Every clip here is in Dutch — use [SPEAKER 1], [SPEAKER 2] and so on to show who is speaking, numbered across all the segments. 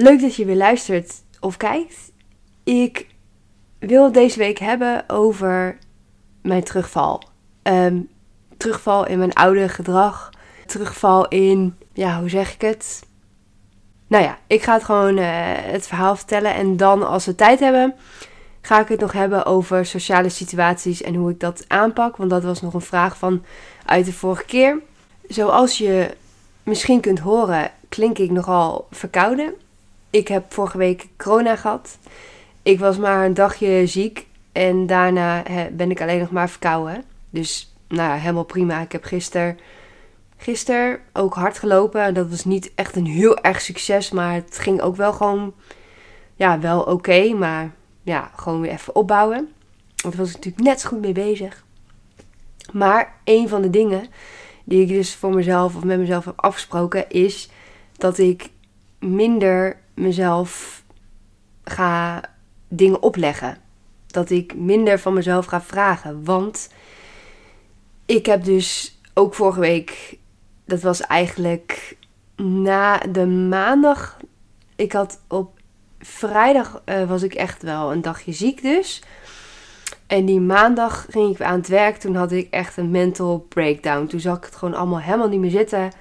[SPEAKER 1] Leuk dat je weer luistert of kijkt. Ik wil deze week hebben over mijn terugval. Ehm, terugval in mijn oude gedrag. Terugval in, ja, hoe zeg ik het? Nou ja, ik ga het gewoon uh, het verhaal vertellen. En dan, als we tijd hebben, ga ik het nog hebben over sociale situaties en hoe ik dat aanpak. Want dat was nog een vraag van uit de vorige keer. Zoals je misschien kunt horen, klink ik nogal verkouden. Ik heb vorige week corona gehad. Ik was maar een dagje ziek en daarna ben ik alleen nog maar verkouden. Dus nou ja, helemaal prima. Ik heb gisteren gister ook hard gelopen. Dat was niet echt een heel erg succes, maar het ging ook wel gewoon, ja, wel oké. maar ja, gewoon weer even opbouwen. Daar was natuurlijk net zo goed mee bezig. Maar een van de dingen die ik dus voor mezelf of met mezelf heb afgesproken is dat ik minder mezelf ga dingen opleggen. Dat ik minder van mezelf ga vragen. Want ik heb dus ook vorige week, dat was eigenlijk na de maandag. Ik had op vrijdag uh, was ik echt wel een dagje ziek dus. En die maandag ging ik aan het werk. Toen had ik echt een mental breakdown. Toen zag ik het gewoon allemaal helemaal niet meer zitten.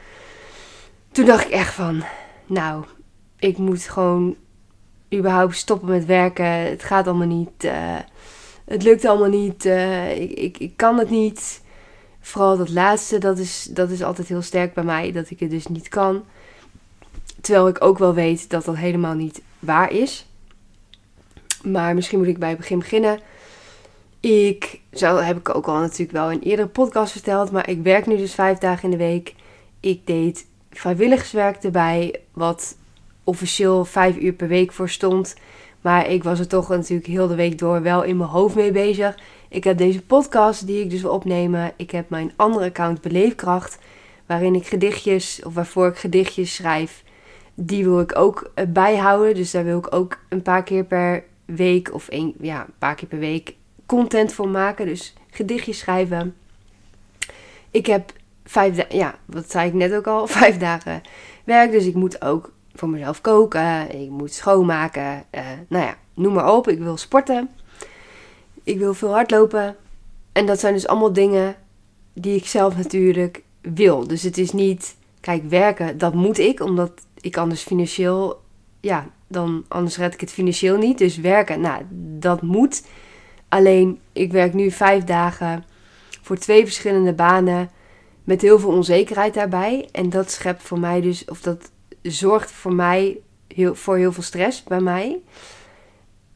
[SPEAKER 1] Toen dacht ik echt van, nou, ik moet gewoon überhaupt stoppen met werken. Het gaat allemaal niet. Uh, het lukt allemaal niet. Ik, ik, ik kan het niet. Vooral dat laatste, dat is, dat is altijd heel sterk bij mij. Dat ik het dus niet kan. Terwijl ik ook wel weet dat dat helemaal niet waar is. Maar misschien moet ik bij het begin beginnen. Ik, zo heb ik ook al natuurlijk wel in eerdere podcast verteld, maar ik werk nu dus vijf dagen in de week. Ik deed vrijwilligerswerk erbij, wat officieel vijf uur per week voor stond. Maar ik was er toch natuurlijk heel de week door wel in mijn hoofd mee bezig. Ik heb deze podcast die ik dus wil opnemen. Ik heb mijn andere account Beleefkracht, waarin ik gedichtjes, of waarvoor ik gedichtjes schrijf. Die wil ik ook eh, bijhouden. Dus daar wil ik ook een paar keer per week, of een, ja, een paar keer per week content voor maken. Dus gedichtjes schrijven. Ik heb vijf dagen, ja, wat zei ik net ook al, vijf dagen werk. Dus ik moet ook voor mezelf koken. Ik moet schoonmaken. Uh, nou ja, noem maar op. Ik wil sporten. Ik wil veel hardlopen. En dat zijn dus allemaal dingen die ik zelf natuurlijk wil. Dus het is niet, kijk, werken, dat moet ik, omdat ik anders financieel, ja, dan anders red ik het financieel niet. Dus werken, nou, dat moet. Alleen, ik werk nu vijf dagen voor twee verschillende banen met heel veel onzekerheid daarbij. En dat schept voor mij dus, of dat zorgt voor mij heel, voor heel veel stress bij mij.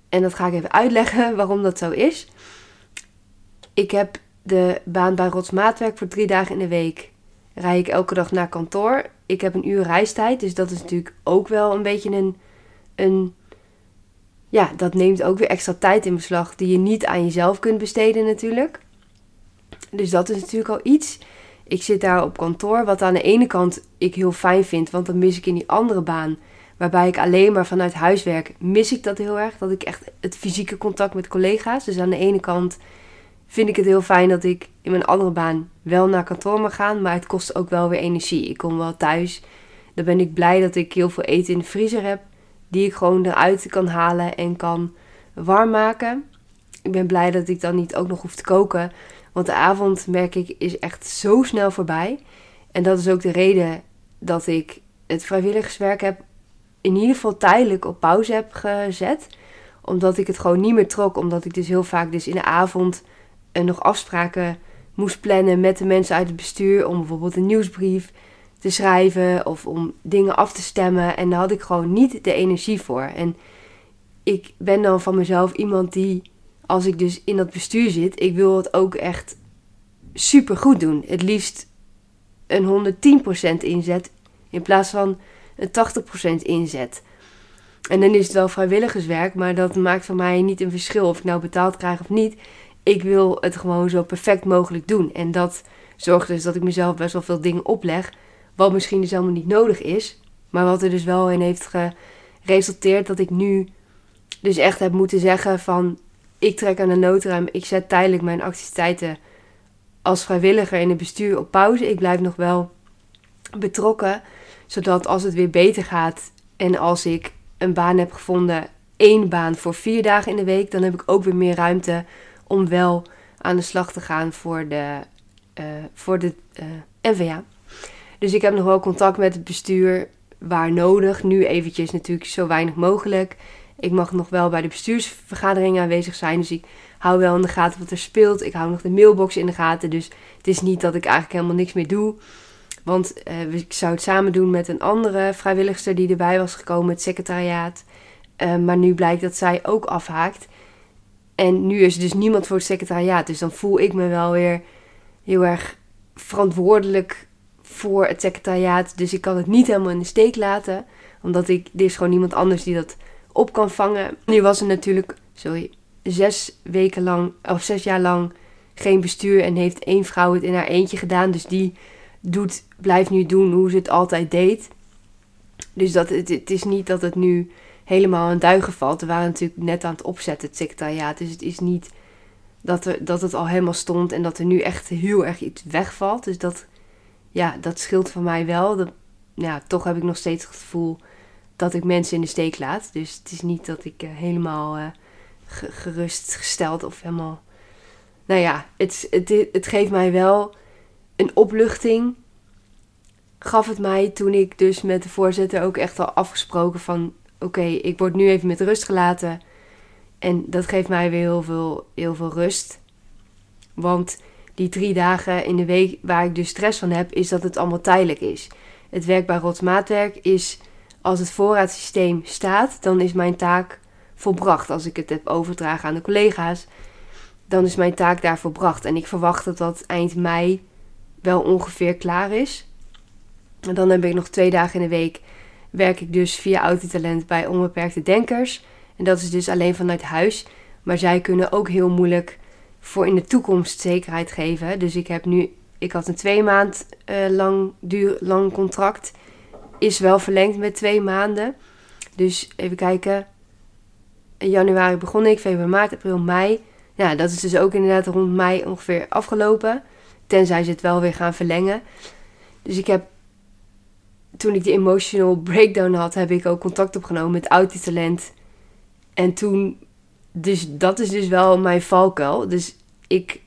[SPEAKER 1] En dat ga ik even uitleggen waarom dat zo is. Ik heb de baan bij Rotsmaatwerk voor drie dagen in de week. Rij ik elke dag naar kantoor. Ik heb een uur reistijd, dus dat is natuurlijk ook wel een beetje een, een ja, dat neemt ook weer extra tijd in beslag die je niet aan jezelf kunt besteden natuurlijk. Dus dat is natuurlijk al iets. Ik zit daar op kantoor, wat aan de ene kant ik heel fijn vind, want dan mis ik in die andere baan, waarbij ik alleen maar vanuit huis werk, mis ik dat heel erg. Dat ik echt het fysieke contact met collega's. Dus aan de ene kant vind ik het heel fijn dat ik in mijn andere baan wel naar kantoor mag gaan, maar het kost ook wel weer energie. Ik kom wel thuis. Dan ben ik blij dat ik heel veel eten in de vriezer heb die ik gewoon eruit kan halen en kan warm maken. Ik ben blij dat ik dan niet ook nog hoef te koken. Want de avond, merk ik, is echt zo snel voorbij. En dat is ook de reden dat ik het vrijwilligerswerk heb in ieder geval tijdelijk op pauze heb gezet. Omdat ik het gewoon niet meer trok. Omdat ik dus heel vaak dus in de avond uh, nog afspraken moest plannen met de mensen uit het bestuur. Om bijvoorbeeld een nieuwsbrief te schrijven of om dingen af te stemmen. En daar had ik gewoon niet de energie voor. En ik ben dan van mezelf iemand die, als ik dus in dat bestuur zit, ik wil het ook echt super goed doen. Het liefst een 110% inzet in plaats van een 80% inzet. En dan is het wel vrijwilligerswerk, maar dat maakt voor mij niet een verschil of ik nou betaald krijg of niet. Ik wil het gewoon zo perfect mogelijk doen. En dat zorgt dus dat ik mezelf best wel veel dingen opleg, wat misschien dus helemaal niet nodig is. Maar wat er dus wel in heeft geresulteerd dat ik nu dus echt heb moeten zeggen van... Ik trek aan de noodrem, ik zet tijdelijk mijn activiteiten als vrijwilliger in het bestuur op pauze. Ik blijf nog wel betrokken, zodat als het weer beter gaat en als ik een baan heb gevonden, één baan voor vier dagen in de week, dan heb ik ook weer meer ruimte om wel aan de slag te gaan voor de, uh, voor de uh, eh, NVA. Dus ik heb nog wel contact met het bestuur waar nodig. Nu eventjes natuurlijk zo weinig mogelijk. Ik mag nog wel bij de bestuursvergaderingen aanwezig zijn. Dus ik hou wel in de gaten wat er speelt. Ik hou nog de mailbox in de gaten. Dus het is niet dat ik eigenlijk helemaal niks meer doe. Want uh, ik zou het samen doen met een andere vrijwilligster die erbij was gekomen, het secretariaat. Uh, maar nu blijkt dat zij ook afhaakt. En nu is er dus niemand voor het secretariaat. Dus dan voel ik me wel weer heel erg verantwoordelijk voor het secretariaat. Dus ik kan het niet helemaal in de steek laten. Omdat ik, er is gewoon niemand anders die dat op kan vangen. Nu was er natuurlijk, sorry, zes weken lang, of zes jaar lang geen bestuur. En heeft één vrouw het in haar eentje gedaan. Dus die doet, blijft nu doen hoe ze het altijd deed. Dus dat, het, het is niet dat het nu helemaal aan duigen valt. We waren natuurlijk net aan het opzetten, het secretariaat. Dus het is niet dat, er, dat het al helemaal stond en dat er nu echt heel erg iets wegvalt. Dus dat, ja, dat scheelt voor mij wel. Dat, ja, toch heb ik nog steeds het gevoel dat ik mensen in de steek laat. Dus het is niet dat ik uh, helemaal uh, gerustgesteld of helemaal. Nou ja, het, het, het geeft mij wel een opluchting. Gaf het mij toen ik dus met de voorzitter ook echt al afgesproken van... Oké, ik word nu even met rust gelaten. En dat geeft mij weer heel veel, heel veel rust. Want die drie dagen in de week waar ik dus stress van heb, is dat het allemaal tijdelijk is. Het werk bij Rotsmaatwerk is als het voorraadsysteem staat, dan is mijn taak volbracht. Als ik het heb overdragen aan de collega's, dan is mijn taak daar volbracht. En ik verwacht dat dat eind mei wel ongeveer klaar is. En dan heb ik nog twee dagen in de week werk ik dus via Autotalent bij onbeperkte denkers. En dat is dus alleen vanuit huis. Maar zij kunnen ook heel moeilijk voor in de toekomst zekerheid geven. Dus ik heb nu, ik had een twee maand uh, lang, duur, lang contract. Is wel verlengd met twee maanden. Dus even kijken. In januari begon ik, februari, maart, april, mei. Ja, dat is dus ook inderdaad rond mei ongeveer afgelopen. Tenzij ze het wel weer gaan verlengen. Dus ik heb, toen ik de emotional breakdown had, heb ik ook contact opgenomen met Autitalent. En toen, dus dat is dus wel mijn valkuil. Dus ik,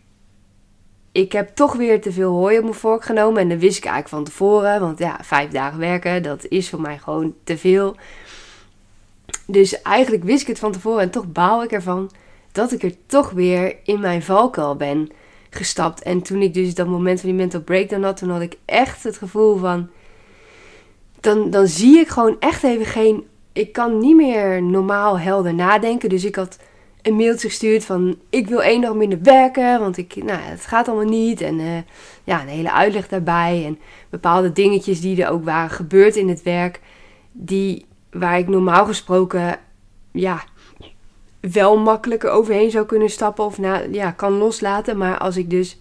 [SPEAKER 1] ik heb toch weer te veel hooi op mijn vork genomen. En dat wist ik eigenlijk van tevoren. Want ja, vijf dagen werken, dat is voor mij gewoon te veel. Dus eigenlijk wist ik het van tevoren en toch baal ik ervan dat ik er toch weer in mijn valkuil ben gestapt. En toen ik dus dat moment van die mental breakdown had, toen had ik echt het gevoel van. Dan, dan zie ik gewoon echt even geen. Ik kan niet meer normaal helder nadenken. Dus ik had een mailtje gestuurd van ik wil één dag minder werken, want ik, nou, het gaat allemaal niet. En uh, ja, een hele uitleg daarbij en bepaalde dingetjes die er ook waren gebeurd in het werk, die waar ik normaal gesproken ja, wel makkelijker overheen zou kunnen stappen of na, ja, kan loslaten. Maar als ik dus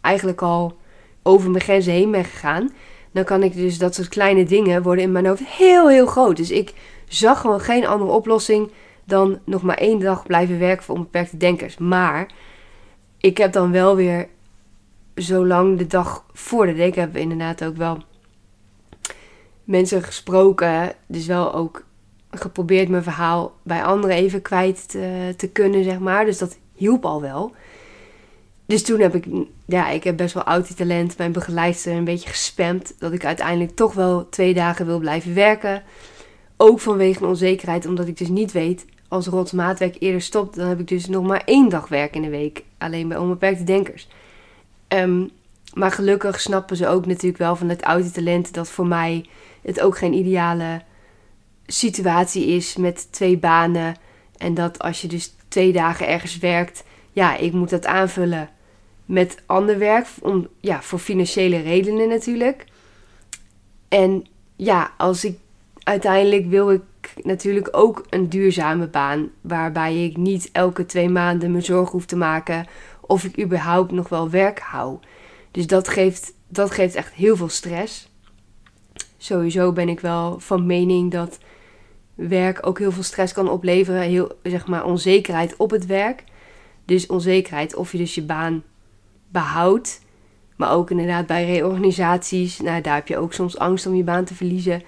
[SPEAKER 1] eigenlijk al over mijn grenzen heen ben gegaan, dan kan ik dus dat soort kleine dingen worden in mijn hoofd heel, heel groot. Dus ik zag gewoon geen andere oplossing dan nog maar één dag blijven werken voor onbeperkte denkers. Maar ik heb dan wel weer zo lang de dag voor de denk hebben we inderdaad ook wel mensen gesproken. Dus wel ook geprobeerd mijn verhaal bij anderen even kwijt te, te kunnen, zeg maar. Dus dat hielp al wel. Dus toen heb ik, ja, ik heb best wel oud talent, mijn begeleidster een beetje gespamd. Dat ik uiteindelijk toch wel twee dagen wil blijven werken. Ook vanwege onzekerheid, omdat ik dus niet weet, als Rots maatwerk eerder stopt, dan heb ik dus nog maar één dag werk in de week. Alleen bij onbeperkte denkers. Ehm, maar gelukkig snappen ze ook natuurlijk wel van het oude talent dat voor mij het ook geen ideale situatie is met twee banen. En dat als je dus twee dagen ergens werkt, ja, ik moet dat aanvullen met ander werk. Om, ja, voor financiële redenen natuurlijk. En ja, als ik uiteindelijk wil ik natuurlijk ook een duurzame baan. Waarbij ik niet elke twee maanden me zorgen hoef te maken of ik überhaupt nog wel werk hou. Dus dat geeft, dat geeft echt heel veel stress. Sowieso ben ik wel van mening dat werk ook heel veel stress kan opleveren. Heel, zeg maar, onzekerheid op het werk. Dus onzekerheid of je dus je baan behoudt. Maar ook inderdaad bij reorganisaties. Nou, daar heb je ook soms angst om je baan te verliezen.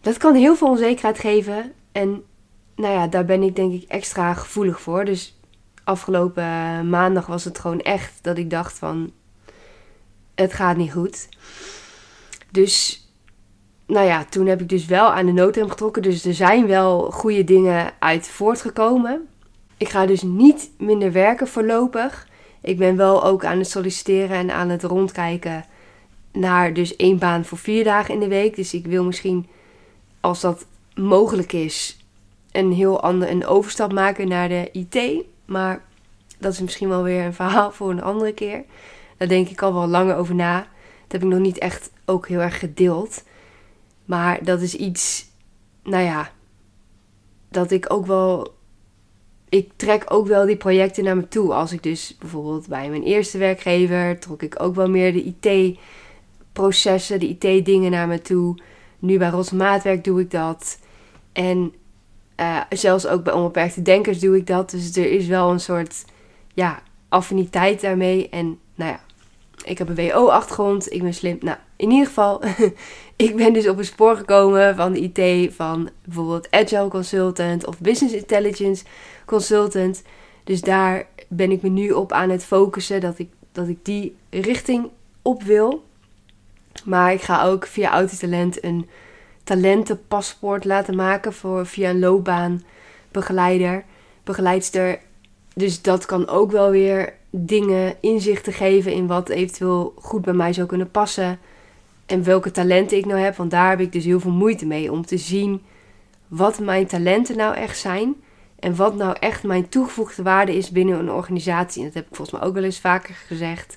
[SPEAKER 1] Dat kan heel veel onzekerheid geven. En nou ja, daar ben ik denk ik extra gevoelig voor. Dus afgelopen maandag was het gewoon echt dat ik dacht van... Het gaat niet goed. Dus nou ja, toen heb ik dus wel aan de noodrem getrokken. Dus er zijn wel goede dingen uit voortgekomen. Ik ga dus niet minder werken voorlopig. Ik ben wel ook aan het solliciteren en aan het rondkijken naar dus één baan voor vier dagen in de week. Dus ik wil misschien, als dat mogelijk is, een heel ander een overstap maken naar de IT. Maar dat is misschien wel weer een verhaal voor een andere keer. Daar denk ik al wel langer over na. Dat heb ik nog niet echt ook heel erg gedeeld. Maar dat is iets, nou ja, dat ik ook wel. Ik trek ook wel die projecten naar me toe. Als ik dus bijvoorbeeld bij mijn eerste werkgever trok ik ook wel meer de IT-processen, de IT-dingen naar me toe. Nu bij Rots Maatwerk doe ik dat. En uh, zelfs ook bij onbeperkte denkers doe ik dat. Dus er is wel een soort ja, affiniteit daarmee. En nou ja, ik heb een WO-achtergrond. Ik ben slim. Nou, in ieder geval, ik ben dus op een spoor gekomen van de IT van bijvoorbeeld Agile Consultant of Business Intelligence Consultant. Dus daar ben ik me nu op aan het focussen dat ik, dat ik die richting op wil. Maar ik ga ook via Autotalent een talentenpaspoort laten maken voor, via een loopbaanbegeleider, begeleidster. Dus dat kan ook wel weer dingen inzichten geven in wat eventueel goed bij mij zou kunnen passen. En welke talenten ik nou heb. Want daar heb ik dus heel veel moeite mee om te zien wat mijn talenten nou echt zijn. En wat nou echt mijn toegevoegde waarde is binnen een organisatie. En dat heb ik volgens mij ook wel eens vaker gezegd.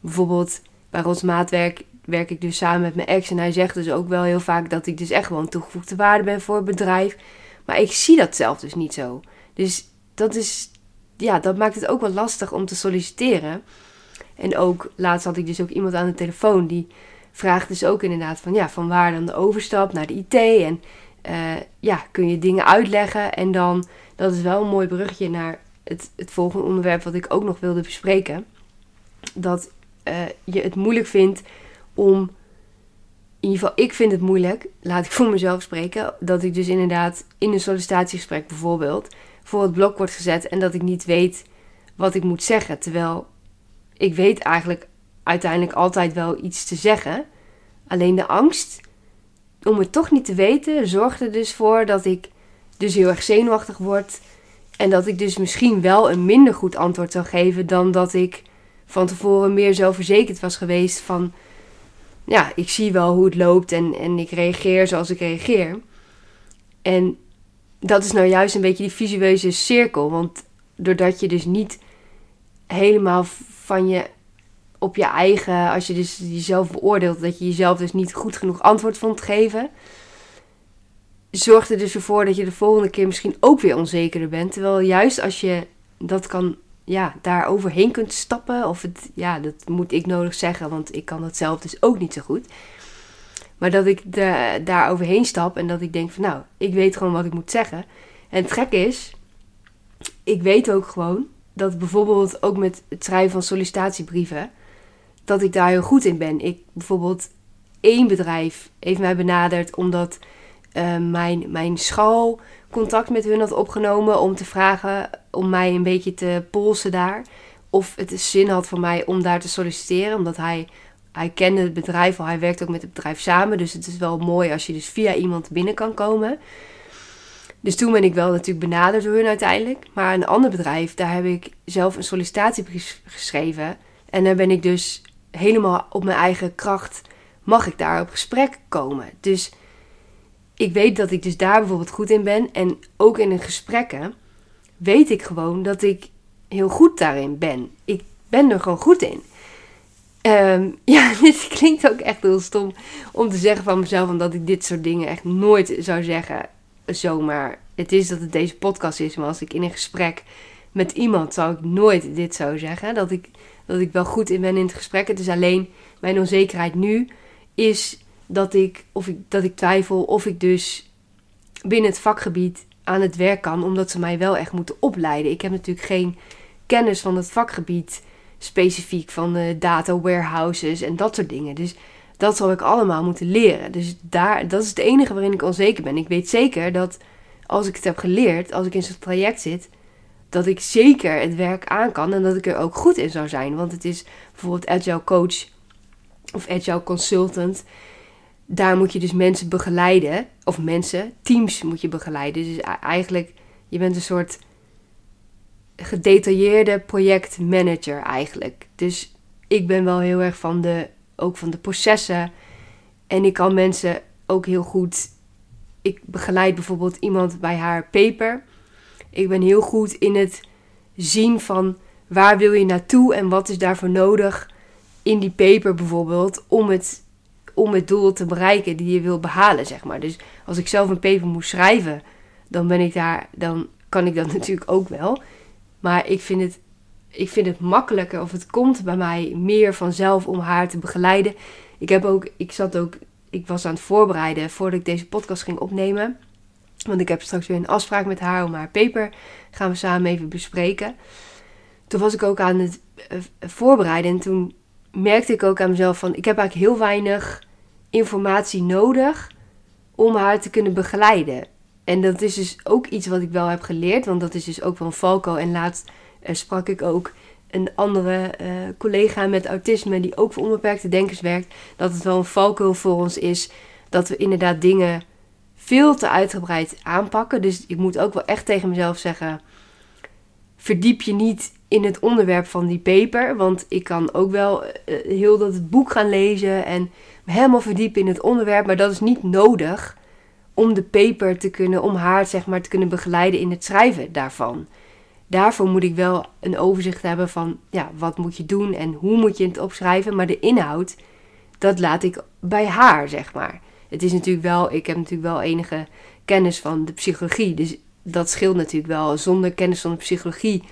[SPEAKER 1] Bijvoorbeeld bij Rots Maatwerk werk ik dus samen met mijn ex. En hij zegt dus ook wel heel vaak dat ik dus echt een toegevoegde waarde ben voor het bedrijf. Maar ik zie dat zelf dus niet zo. Dus dat is, ja, dat maakt het ook wel lastig om te solliciteren. En ook, laatst had ik dus ook iemand aan de telefoon die vraagt dus ook inderdaad van, ja, van waar dan de overstap naar de IT. En uh, ja, kun je dingen uitleggen. En dan, dat is wel een mooi bruggetje naar het, het volgende onderwerp wat ik ook nog wilde bespreken. Dat uh, je het moeilijk vindt om in ieder geval, ik vind het moeilijk, laat ik voor mezelf spreken, dat ik dus inderdaad in een sollicitatiegesprek bijvoorbeeld voor het blok word gezet en dat ik niet weet wat ik moet zeggen. Terwijl ik weet eigenlijk uiteindelijk altijd wel iets te zeggen. Alleen de angst om het toch niet te weten zorgt er dus voor dat ik dus heel erg zenuwachtig word. En dat ik dus misschien wel een minder goed antwoord zou geven dan dat ik van tevoren meer zelfverzekerd was geweest van ja, ik zie wel hoe het loopt en, en ik reageer zoals ik reageer. En dat is nou juist een beetje die visueuze cirkel. Want doordat je dus niet helemaal van je op je eigen, als je dus jezelf beoordeelt, dat je jezelf dus niet goed genoeg antwoord vond geven, zorgt er dus ervoor dat je de volgende keer misschien ook weer onzekerder bent. Terwijl juist als je dat kan ja, daar overheen kunt stappen. Of het, ja, dat moet ik nodig zeggen, want ik kan dat zelf dus ook niet zo goed. Maar dat ik de, daar overheen stap en dat ik denk van nou, ik weet gewoon wat ik moet zeggen. En het gek is, ik weet ook gewoon dat bijvoorbeeld ook met het schrijven van sollicitatiebrieven, dat ik daar heel goed in ben. Ik bijvoorbeeld één bedrijf heeft mij benaderd omdat uh, mijn, mijn school contact met hun had opgenomen om te vragen om mij een beetje te polsen daar. Of het zin had voor mij om daar te solliciteren, omdat hij, hij kende het bedrijf al, hij werkt ook met het bedrijf samen. Dus het is wel mooi als je dus via iemand binnen kan komen. Dus toen ben ik wel natuurlijk benaderd door hun uiteindelijk. Maar een ander bedrijf, daar heb ik zelf een sollicitatiebrief geschreven. En daar ben ik dus helemaal op mijn eigen kracht, mag ik daar op gesprek komen. Dus ik weet dat ik dus daar bijvoorbeeld goed in ben. En ook in een gesprekken weet ik gewoon dat ik heel goed daarin ben. Ik ben er gewoon goed in. Um, ja, dit klinkt ook echt heel stom om te zeggen van mezelf, omdat ik dit soort dingen echt nooit zou zeggen. zomaar het is dat het deze podcast is. Maar als ik in een gesprek met iemand zou ik nooit dit zo zeggen. Dat ik, dat ik wel goed in ben in het gesprek. Het is alleen mijn onzekerheid nu is dat ik, of ik, dat ik twijfel of ik dus binnen het vakgebied aan het werk kan. Omdat ze mij wel echt moeten opleiden. Ik heb natuurlijk geen kennis van het vakgebied specifiek van de data warehouses en dat soort dingen. Dus dat zal ik allemaal moeten leren. Dus daar, dat is het enige waarin ik onzeker ben. Ik weet zeker dat als ik het heb geleerd, als ik in zo'n traject zit, dat ik zeker het werk aan kan en dat ik er ook goed in zou zijn. Want het is bijvoorbeeld agile coach of agile consultant. Daar moet je dus mensen begeleiden, of mensen, teams moet je begeleiden. Dus eigenlijk, je bent een soort gedetailleerde projectmanager eigenlijk. Dus ik ben wel heel erg van de, ook van de processen. En ik kan mensen ook heel goed. Ik begeleid bijvoorbeeld iemand bij haar paper. Ik ben heel goed in het zien van waar wil je naartoe en wat is daarvoor nodig in die paper bijvoorbeeld om het, om het doel te bereiken die je wil behalen, zeg maar. Dus als ik zelf een paper moet schrijven, dan ben ik daar, dan kan ik dat natuurlijk ook wel. Maar ik vind het, ik vind het makkelijker, of het komt bij mij meer vanzelf om haar te begeleiden. Ik heb ook, ik zat ook, ik was aan het voorbereiden voordat ik deze podcast ging opnemen. Want ik heb straks weer een afspraak met haar om haar paper. Gaan we samen even bespreken. Toen was ik ook aan het eh, voorbereiden. En toen merkte ik ook aan mezelf van... Ik heb eigenlijk heel weinig informatie nodig om haar te kunnen begeleiden. En dat is dus ook iets wat ik wel heb geleerd. Want dat is dus ook van Falco. En laatst uh, sprak ik ook een andere uh, collega met autisme... die ook voor onbeperkte denkers werkt. Dat het wel een valkuil voor ons is... dat we inderdaad dingen veel te uitgebreid aanpakken. Dus ik moet ook wel echt tegen mezelf zeggen: verdiep je niet in het onderwerp van die paper. Want ik kan ook wel uh, heel dat boek gaan lezen en me helemaal verdiepen in het onderwerp. Maar dat is niet nodig om de paper te kunnen, om haar zeg maar te kunnen begeleiden in het schrijven daarvan. Daarvoor moet ik wel een overzicht hebben van ja, wat moet je doen en hoe moet je het opschrijven. Maar de inhoud, dat laat ik bij haar, zeg maar het is natuurlijk wel, ik heb natuurlijk wel enige kennis van de psychologie. Dus dat scheelt natuurlijk wel. Zonder kennis van de psychologie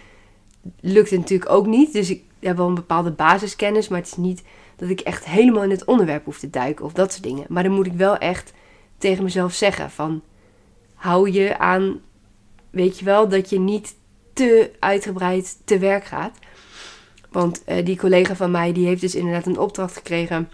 [SPEAKER 1] lukt het natuurlijk ook niet. Dus ik heb wel een bepaalde basiskennis, maar het is niet dat ik echt helemaal in het onderwerp hoef te duiken of dat soort dingen. Maar dan moet ik wel echt tegen mezelf zeggen van hou je aan, weet je wel, dat je niet te uitgebreid te werk gaat. Want uh, die collega van mij, die heeft dus inderdaad een opdracht gekregen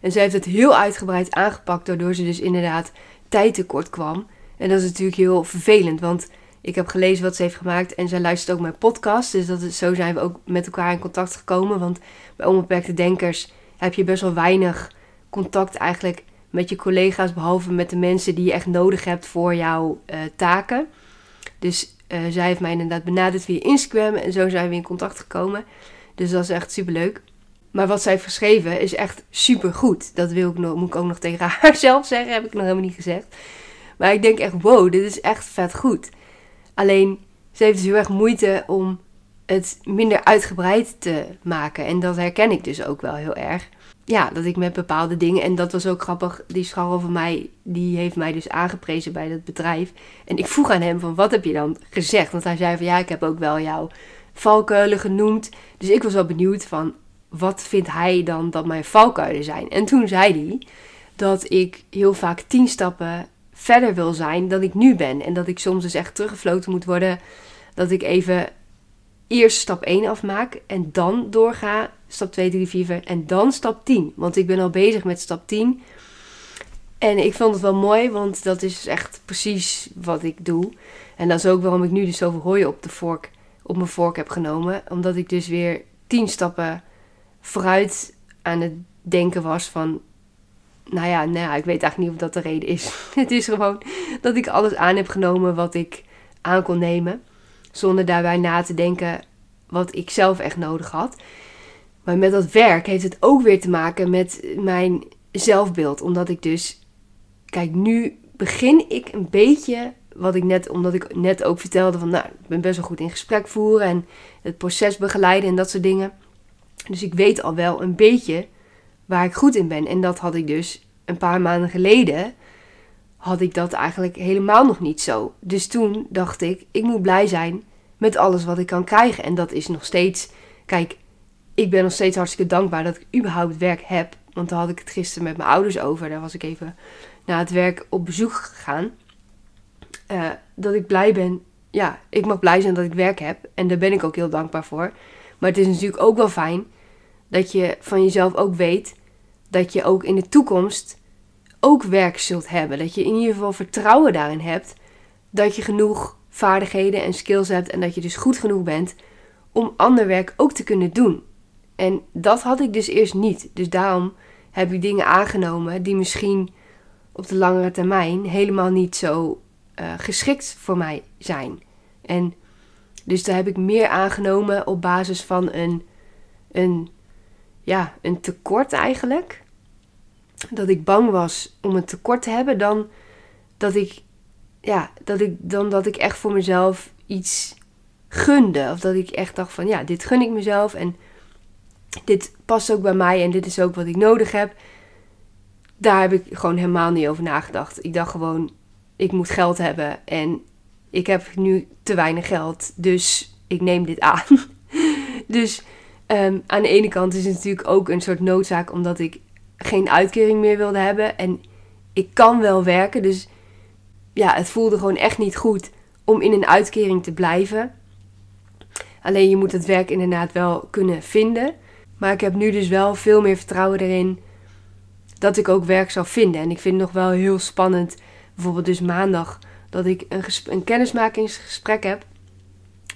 [SPEAKER 1] en zij heeft het heel uitgebreid aangepakt, waardoor ze dus inderdaad tijd tekort kwam. En dat is natuurlijk heel vervelend, want ik heb gelezen wat ze heeft gemaakt en zij luistert ook mijn podcast. Dus dat is, zo zijn we ook met elkaar in contact gekomen. Want bij onbeperkte denkers heb je best wel weinig contact eigenlijk met je collega's, behalve met de mensen die je echt nodig hebt voor jouw uh, taken. Dus uh, zij heeft mij inderdaad benaderd via Instagram en zo zijn we in contact gekomen. Dus dat is echt super leuk. Maar wat zij heeft geschreven is echt super goed. Dat wil ik nog, moet ik ook nog tegen haar zelf zeggen. Heb ik nog helemaal niet gezegd. Maar ik denk echt, wow, dit is echt vet goed. Alleen, ze heeft dus heel erg moeite om het minder uitgebreid te maken. En dat herken ik dus ook wel heel erg. Ja, dat ik met bepaalde dingen. En dat was ook grappig. Die scharrel van mij, die heeft mij dus aangeprezen bij dat bedrijf. En ik vroeg aan hem van, wat heb je dan gezegd? Want hij zei van, ja, ik heb ook wel jouw valkuilen genoemd. Dus ik was wel benieuwd van, wat vindt hij dan dat mijn valkuilen zijn? En toen zei hij dat ik heel vaak tien stappen verder wil zijn dan ik nu ben. En dat ik soms dus echt teruggefloten moet worden. Dat ik even eerst stap 1 afmaak en dan doorga. Stap 2, 3, 4, 5 en dan stap 10. Want ik ben al bezig met stap 10. En ik vond het wel mooi, want dat is echt precies wat ik doe. En dat is ook waarom ik nu dus zoveel hooi op, de vork, op mijn vork heb genomen. Omdat ik dus weer 10 stappen vooruit aan het denken was van... Nou ja, nou ja, ik weet eigenlijk niet of dat de reden is. het is gewoon dat ik alles aan heb genomen wat ik aan kon nemen. Zonder daarbij na te denken wat ik zelf echt nodig had. Maar met dat werk heeft het ook weer te maken met mijn zelfbeeld. Omdat ik dus... Kijk, nu begin ik een beetje wat ik net, omdat ik net ook vertelde van, nou, ik ben best wel goed in gesprek voeren en het proces begeleiden en dat soort dingen. Dus ik weet al wel een beetje waar ik goed in ben. En dat had ik dus een paar maanden geleden. had ik dat eigenlijk helemaal nog niet zo. Dus toen dacht ik, ik moet blij zijn met alles wat ik kan krijgen. En dat is nog steeds, kijk, ik ben nog steeds hartstikke dankbaar dat ik überhaupt werk heb. Want daar had ik het gisteren met mijn ouders over. Daar was ik even naar het werk op bezoek gegaan. Uh, dat ik blij ben. Ja, ik mag blij zijn dat ik werk heb. En daar ben ik ook heel dankbaar voor. Maar het is natuurlijk ook wel fijn dat je van jezelf ook weet dat je ook in de toekomst ook werk zult hebben. Dat je in ieder geval vertrouwen daarin hebt dat je genoeg vaardigheden en skills hebt en dat je dus goed genoeg bent om ander werk ook te kunnen doen. En dat had ik dus eerst niet. Dus daarom heb ik dingen aangenomen die misschien op de langere termijn helemaal niet zo uh, geschikt voor mij zijn. En dus daar heb ik meer aangenomen op basis van een, een, ja, een tekort eigenlijk. Dat ik bang was om een tekort te hebben dan dat ik, ja, dat ik, dan dat ik echt voor mezelf iets gunde. Of dat ik echt dacht van ja, dit gun ik mezelf en dit past ook bij mij en dit is ook wat ik nodig heb. Daar heb ik gewoon helemaal niet over nagedacht. Ik dacht gewoon, ik moet geld hebben en ik heb nu te weinig geld, dus ik neem dit aan. dus um, aan de ene kant is het natuurlijk ook een soort noodzaak omdat ik geen uitkering meer wilde hebben en ik kan wel werken, dus ja, het voelde gewoon echt niet goed om in een uitkering te blijven. Alleen je moet het werk inderdaad wel kunnen vinden. Maar ik heb nu dus wel veel meer vertrouwen erin dat ik ook werk zal vinden. En ik vind het nog wel heel spannend, bijvoorbeeld dus maandag, dat ik een, een kennismakingsgesprek heb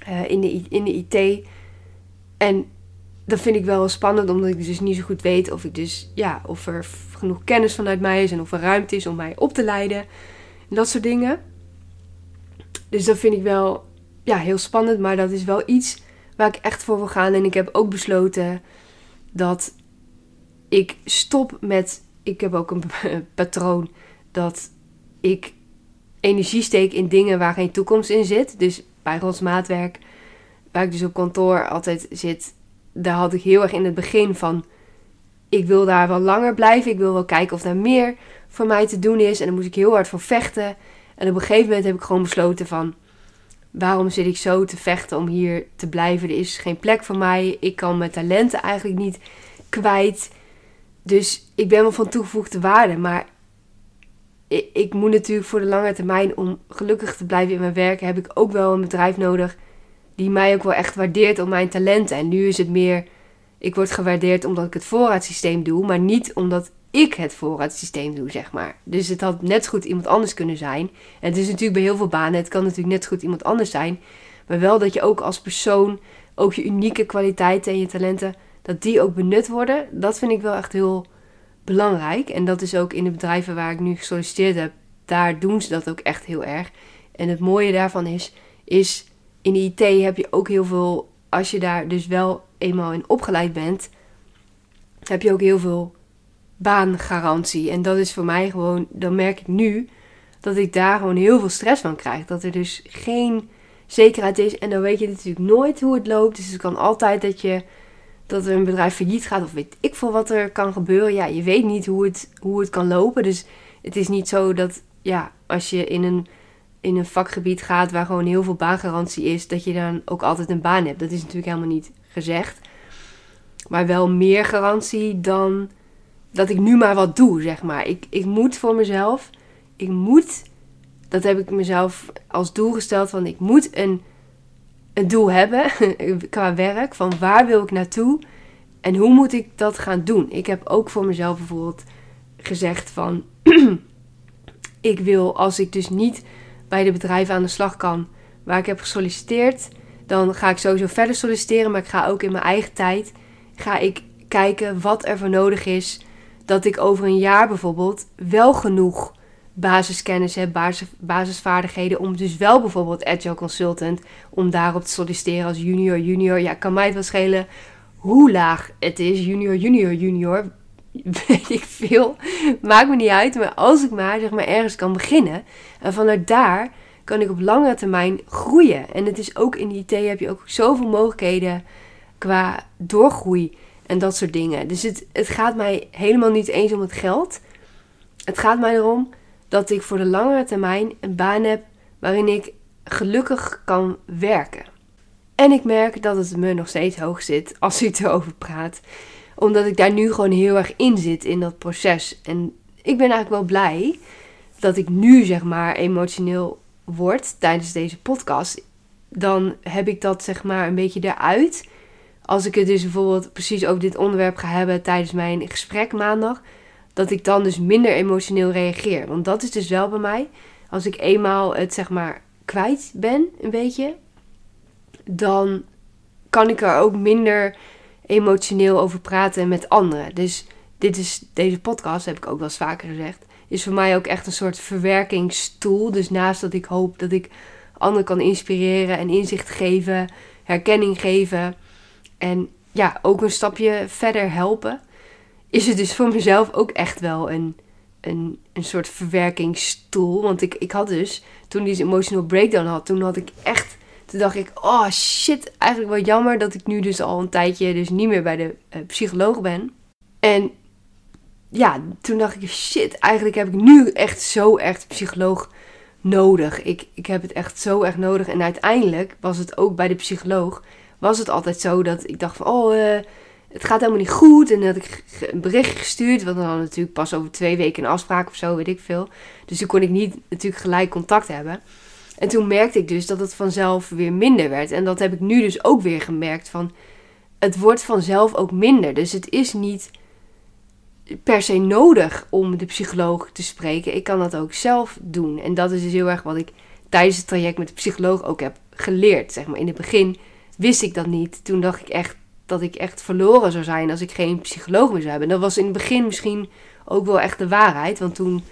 [SPEAKER 1] uh, in, de, in de IT. En dat vind ik wel spannend, omdat ik dus niet zo goed weet of, ik dus, ja, of er genoeg kennis vanuit mij is en of er ruimte is om mij op te leiden. En dat soort dingen. Dus dat vind ik wel ja, heel spannend, maar dat is wel iets waar ik echt voor wil gaan. En ik heb ook besloten dat ik stop met. Ik heb ook een patroon dat ik energie steek in dingen waar geen toekomst in zit. Dus bij ons maatwerk, waar ik dus op kantoor altijd zit, daar had ik heel erg in het begin van. Ik wil daar wel langer blijven. Ik wil wel kijken of er meer voor mij te doen is. En daar moest ik heel hard voor vechten. En op een gegeven moment heb ik gewoon besloten van waarom zit ik zo te vechten om hier te blijven? Er is geen plek voor mij. Ik kan mijn talenten eigenlijk niet kwijt. Dus ik ben wel van toegevoegde waarde. Maar ik, ik, moet natuurlijk voor de lange termijn, om gelukkig te blijven in mijn werk, heb ik ook wel een bedrijf nodig die mij ook wel echt waardeert op mijn talenten. En nu is het meer, ik word gewaardeerd omdat ik het voorraadsysteem doe, maar niet omdat ik het voorraadsysteem doe, zeg maar. Dus het had net goed iemand anders kunnen zijn. En het is natuurlijk bij heel veel banen, het kan natuurlijk net goed iemand anders zijn. Maar wel dat je ook als persoon, ook je unieke kwaliteiten en je talenten, dat die ook benut worden. Dat vind ik wel echt heel belangrijk. En dat is ook in de bedrijven waar ik nu gesolliciteerd heb, daar doen ze dat ook echt heel erg. En het mooie daarvan is, is in de IT heb je ook heel veel, als je daar dus wel eenmaal in opgeleid bent, heb je ook heel veel baangarantie. En dat is voor mij gewoon, dan merk ik nu dat ik daar gewoon heel veel stress van krijg. Dat er dus geen zekerheid is. En dan weet je natuurlijk nooit hoe het loopt. Dus het kan altijd dat je dat een bedrijf failliet gaat of weet ik veel wat er kan gebeuren. Ja, je weet niet hoe het, hoe het kan lopen. Dus het is niet zo dat ja, als je in een, in een vakgebied gaat waar gewoon heel veel baangarantie is, dat je dan ook altijd een baan hebt. Dat is natuurlijk helemaal niet gezegd. Maar wel meer garantie dan dat ik nu maar wat doe, zeg maar. Ik, ik moet voor mezelf, ik moet, dat heb ik mezelf als doel gesteld, van ik moet een, een doel hebben qua werk, van waar wil ik naartoe en hoe moet ik dat gaan doen. Ik heb ook voor mezelf bijvoorbeeld gezegd van, ik wil als ik dus niet bij de bedrijven aan de slag kan waar ik heb gesolliciteerd, dan ga ik sowieso verder solliciteren, maar ik ga ook in mijn eigen tijd, ga ik kijken wat er voor nodig is dat ik over een jaar bijvoorbeeld wel genoeg basiskennis heb, basis, basisvaardigheden om dus wel bijvoorbeeld agile consultant om daarop te solliciteren als junior, junior. Ja, kan mij het wel schelen hoe laag het is, junior, junior, junior. Weet ik veel. Maakt me niet uit. Maar als ik maar, zeg maar ergens kan beginnen. En vanuit daar kan ik op lange termijn groeien. En het is ook in IT heb je ook zoveel mogelijkheden qua doorgroei en dat soort dingen. Dus het, het gaat mij helemaal niet eens om het geld. Het gaat mij erom dat ik voor de langere termijn een baan heb waarin ik gelukkig kan werken. En ik merk dat het me nog steeds hoog zit als ik erover praat. Omdat ik daar nu gewoon heel erg in zit in dat proces. En ik ben eigenlijk wel blij dat ik nu zeg maar emotioneel word tijdens deze podcast. Dan heb ik dat zeg maar een beetje eruit. Als ik het dus bijvoorbeeld precies over dit onderwerp ga hebben tijdens mijn gesprek maandag. Dat ik dan dus minder emotioneel reageer. Want dat is dus wel bij mij. Als ik eenmaal het zeg maar kwijt ben, een beetje. Dan kan ik er ook minder emotioneel over praten met anderen. Dus dit is, deze podcast, heb ik ook wel eens vaker gezegd, is voor mij ook echt een soort verwerkingstoel. Dus naast dat ik hoop dat ik anderen kan inspireren en inzicht geven, herkenning geven en ja, ook een stapje verder helpen, is het dus voor mezelf ook echt wel een, een, een soort verwerkingstoel. Want ik, ik had dus, toen die emotional breakdown had, toen had ik echt toen dacht ik, oh shit, eigenlijk wel jammer dat ik nu dus al een tijdje dus niet meer bij de uh, psycholoog ben. En ja, toen dacht ik, shit, eigenlijk heb ik nu echt zo echt psycholoog nodig. Ik, ik heb het echt zo erg nodig. En uiteindelijk was het ook bij de psycholoog, was het altijd zo dat ik dacht van, oh, uh, het gaat helemaal niet goed. En had ik een bericht gestuurd, want dan had natuurlijk pas over twee weken een afspraak of zo, weet ik veel. Dus toen kon ik niet natuurlijk gelijk contact hebben. En toen merkte ik dus dat het vanzelf weer minder werd. En dat heb ik nu dus ook weer gemerkt van, het wordt vanzelf ook minder. Dus het is niet per se nodig om de psycholoog te spreken. Ik kan dat ook zelf doen. En dat is dus heel erg wat ik tijdens het traject met de psycholoog ook heb geleerd. Zeg maar. In het begin wist ik dat niet. Toen dacht ik echt dat ik echt verloren zou zijn als ik geen psycholoog meer zou hebben. En dat was in het begin misschien ook wel echt de waarheid. Want toen,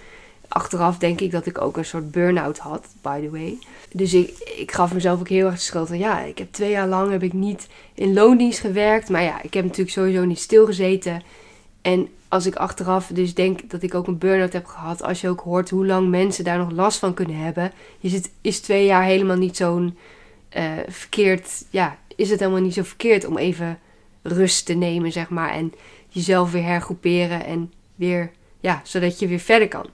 [SPEAKER 1] achteraf denk ik dat ik ook een soort burn-out had, by the way. Dus ik, ik gaf mezelf ook heel erg de schuld van, ja, ik heb twee jaar lang heb ik niet in loondienst gewerkt. Maar ja, ik heb natuurlijk sowieso niet stilgezeten. En als ik achteraf dus denk dat ik ook een burn-out heb gehad, als je ook hoort hoe lang mensen daar nog last van kunnen hebben, is, het, is twee jaar helemaal niet zo'n uh, verkeerd, ja, is het helemaal niet zo verkeerd om even rust te nemen, zeg maar, en jezelf weer hergroeperen en weer, ja, zodat je weer verder kan.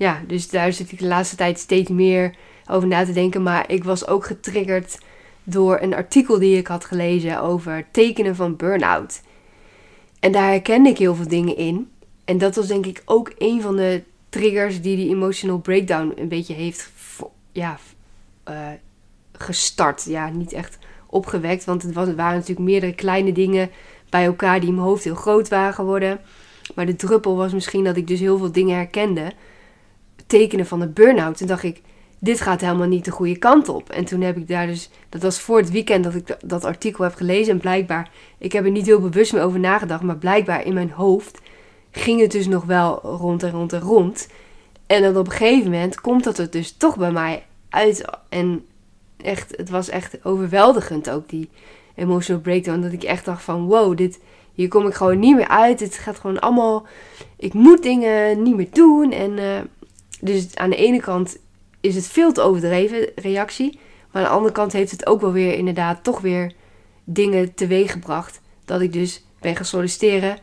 [SPEAKER 1] Ja, dus daar zit ik de laatste tijd steeds meer over na te denken, maar ik was ook getriggerd door een artikel die ik had gelezen over tekenen van burn-out. En daar herkende ik heel veel dingen in. En dat was denk ik ook een van de triggers die die emotional breakdown een beetje heeft ja, uh, gestart. Ja, niet echt opgewekt, want het, was, het waren natuurlijk meerdere kleine dingen bij elkaar die in mijn hoofd heel groot waren geworden. Maar de druppel was misschien dat ik dus heel veel dingen herkende. Tekenen van een burn-out. Toen dacht ik, dit gaat helemaal niet de goede kant op. En toen heb ik daar dus, dat was voor het weekend dat ik dat artikel heb gelezen. En blijkbaar, ik heb er niet heel bewust meer over nagedacht, maar blijkbaar in mijn hoofd ging het dus nog wel rond en rond en rond. En dan op een gegeven moment komt dat er dus toch bij mij uit. En echt, het was echt overweldigend ook, die emotional breakdown. Dat ik echt dacht van, wow, dit, hier kom ik gewoon niet meer uit. Het gaat gewoon allemaal, ik moet dingen niet meer doen. En uh, dus aan de ene kant is het veel te overdreven reactie. Maar aan de andere kant heeft het ook wel weer inderdaad toch weer dingen teweeggebracht. Dat ik dus ben gaan solliciteren.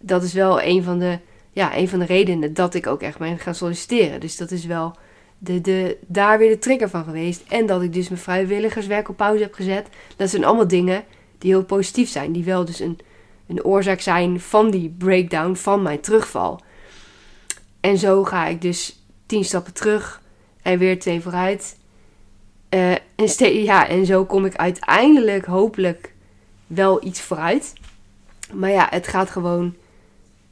[SPEAKER 1] Dat is wel een van de, ja, een van de redenen dat ik ook echt ben gaan solliciteren. Dus dat is wel de, de, daar weer de trigger van geweest. En dat ik dus mijn vrijwilligerswerk op pauze heb gezet. Dat zijn allemaal dingen die heel positief zijn. Die wel dus een, een oorzaak zijn van die breakdown, van mijn terugval. En zo ga ik dus tien stappen terug en weer twee vooruit. Uh, en, ja, en zo kom ik uiteindelijk hopelijk wel iets vooruit. Maar ja, het gaat gewoon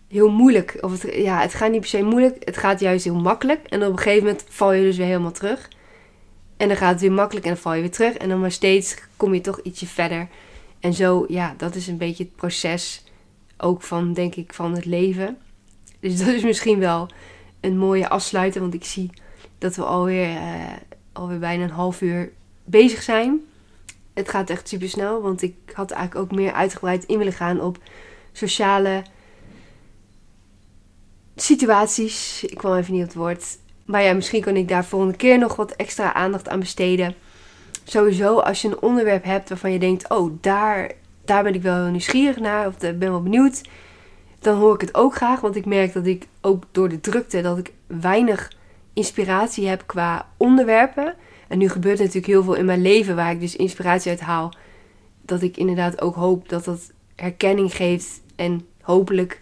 [SPEAKER 1] heel moeilijk. Of het, ja, het gaat niet per se moeilijk. Het gaat juist heel makkelijk. En op een gegeven moment val je dus weer helemaal terug. En dan gaat het weer makkelijk en dan val je weer terug. En dan maar steeds kom je toch ietsje verder. En zo, ja, dat is een beetje het proces ook van, denk ik, van het leven. Dus dat is misschien wel een mooie afsluiter. Want ik zie dat we alweer, uh, alweer bijna een half uur bezig zijn. Het gaat echt super snel, want ik had eigenlijk ook meer uitgebreid in willen gaan op sociale situaties. Ik kwam even niet op het woord. Maar ja, misschien kan ik daar volgende keer nog wat extra aandacht aan besteden. Sowieso, als je een onderwerp hebt waarvan je denkt: oh, daar, daar ben ik wel nieuwsgierig naar, of ben wel benieuwd. Dan hoor ik het ook graag, want ik merk dat ik ook door de drukte dat ik weinig inspiratie heb qua onderwerpen. En nu gebeurt natuurlijk heel veel in mijn leven waar ik dus inspiratie uit haal. Dat ik inderdaad ook hoop dat dat herkenning geeft. En hopelijk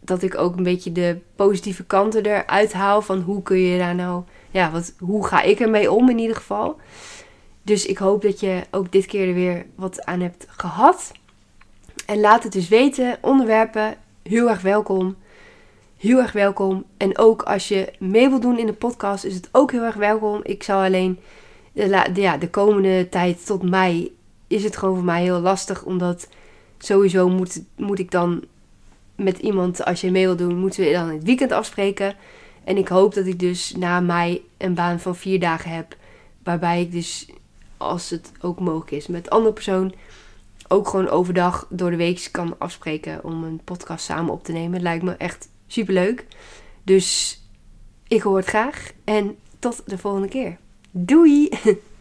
[SPEAKER 1] dat ik ook een beetje de positieve kanten eruit haal. Van hoe kun je daar nou. Ja, wat, hoe ga ik ermee om in ieder geval. Dus ik hoop dat je ook dit keer er weer wat aan hebt gehad. En laat het dus weten. Onderwerpen, heel erg welkom. Heel erg welkom. En ook als je mee wilt doen in de podcast, is het ook heel erg welkom. Ik zal alleen de, ja, de komende tijd tot mei is het gewoon voor mij heel lastig. Omdat sowieso moet, moet ik dan met iemand, als je mee wil doen, moeten we dan het weekend afspreken. En ik hoop dat ik dus na mei een baan van vier dagen heb. Waarbij ik dus, als het ook mogelijk is, met andere persoon ook gewoon overdag door de week kan afspreken om een podcast samen op te nemen. Lijkt me echt super leuk. Dus ik hoor het graag en tot de volgende keer. Doei!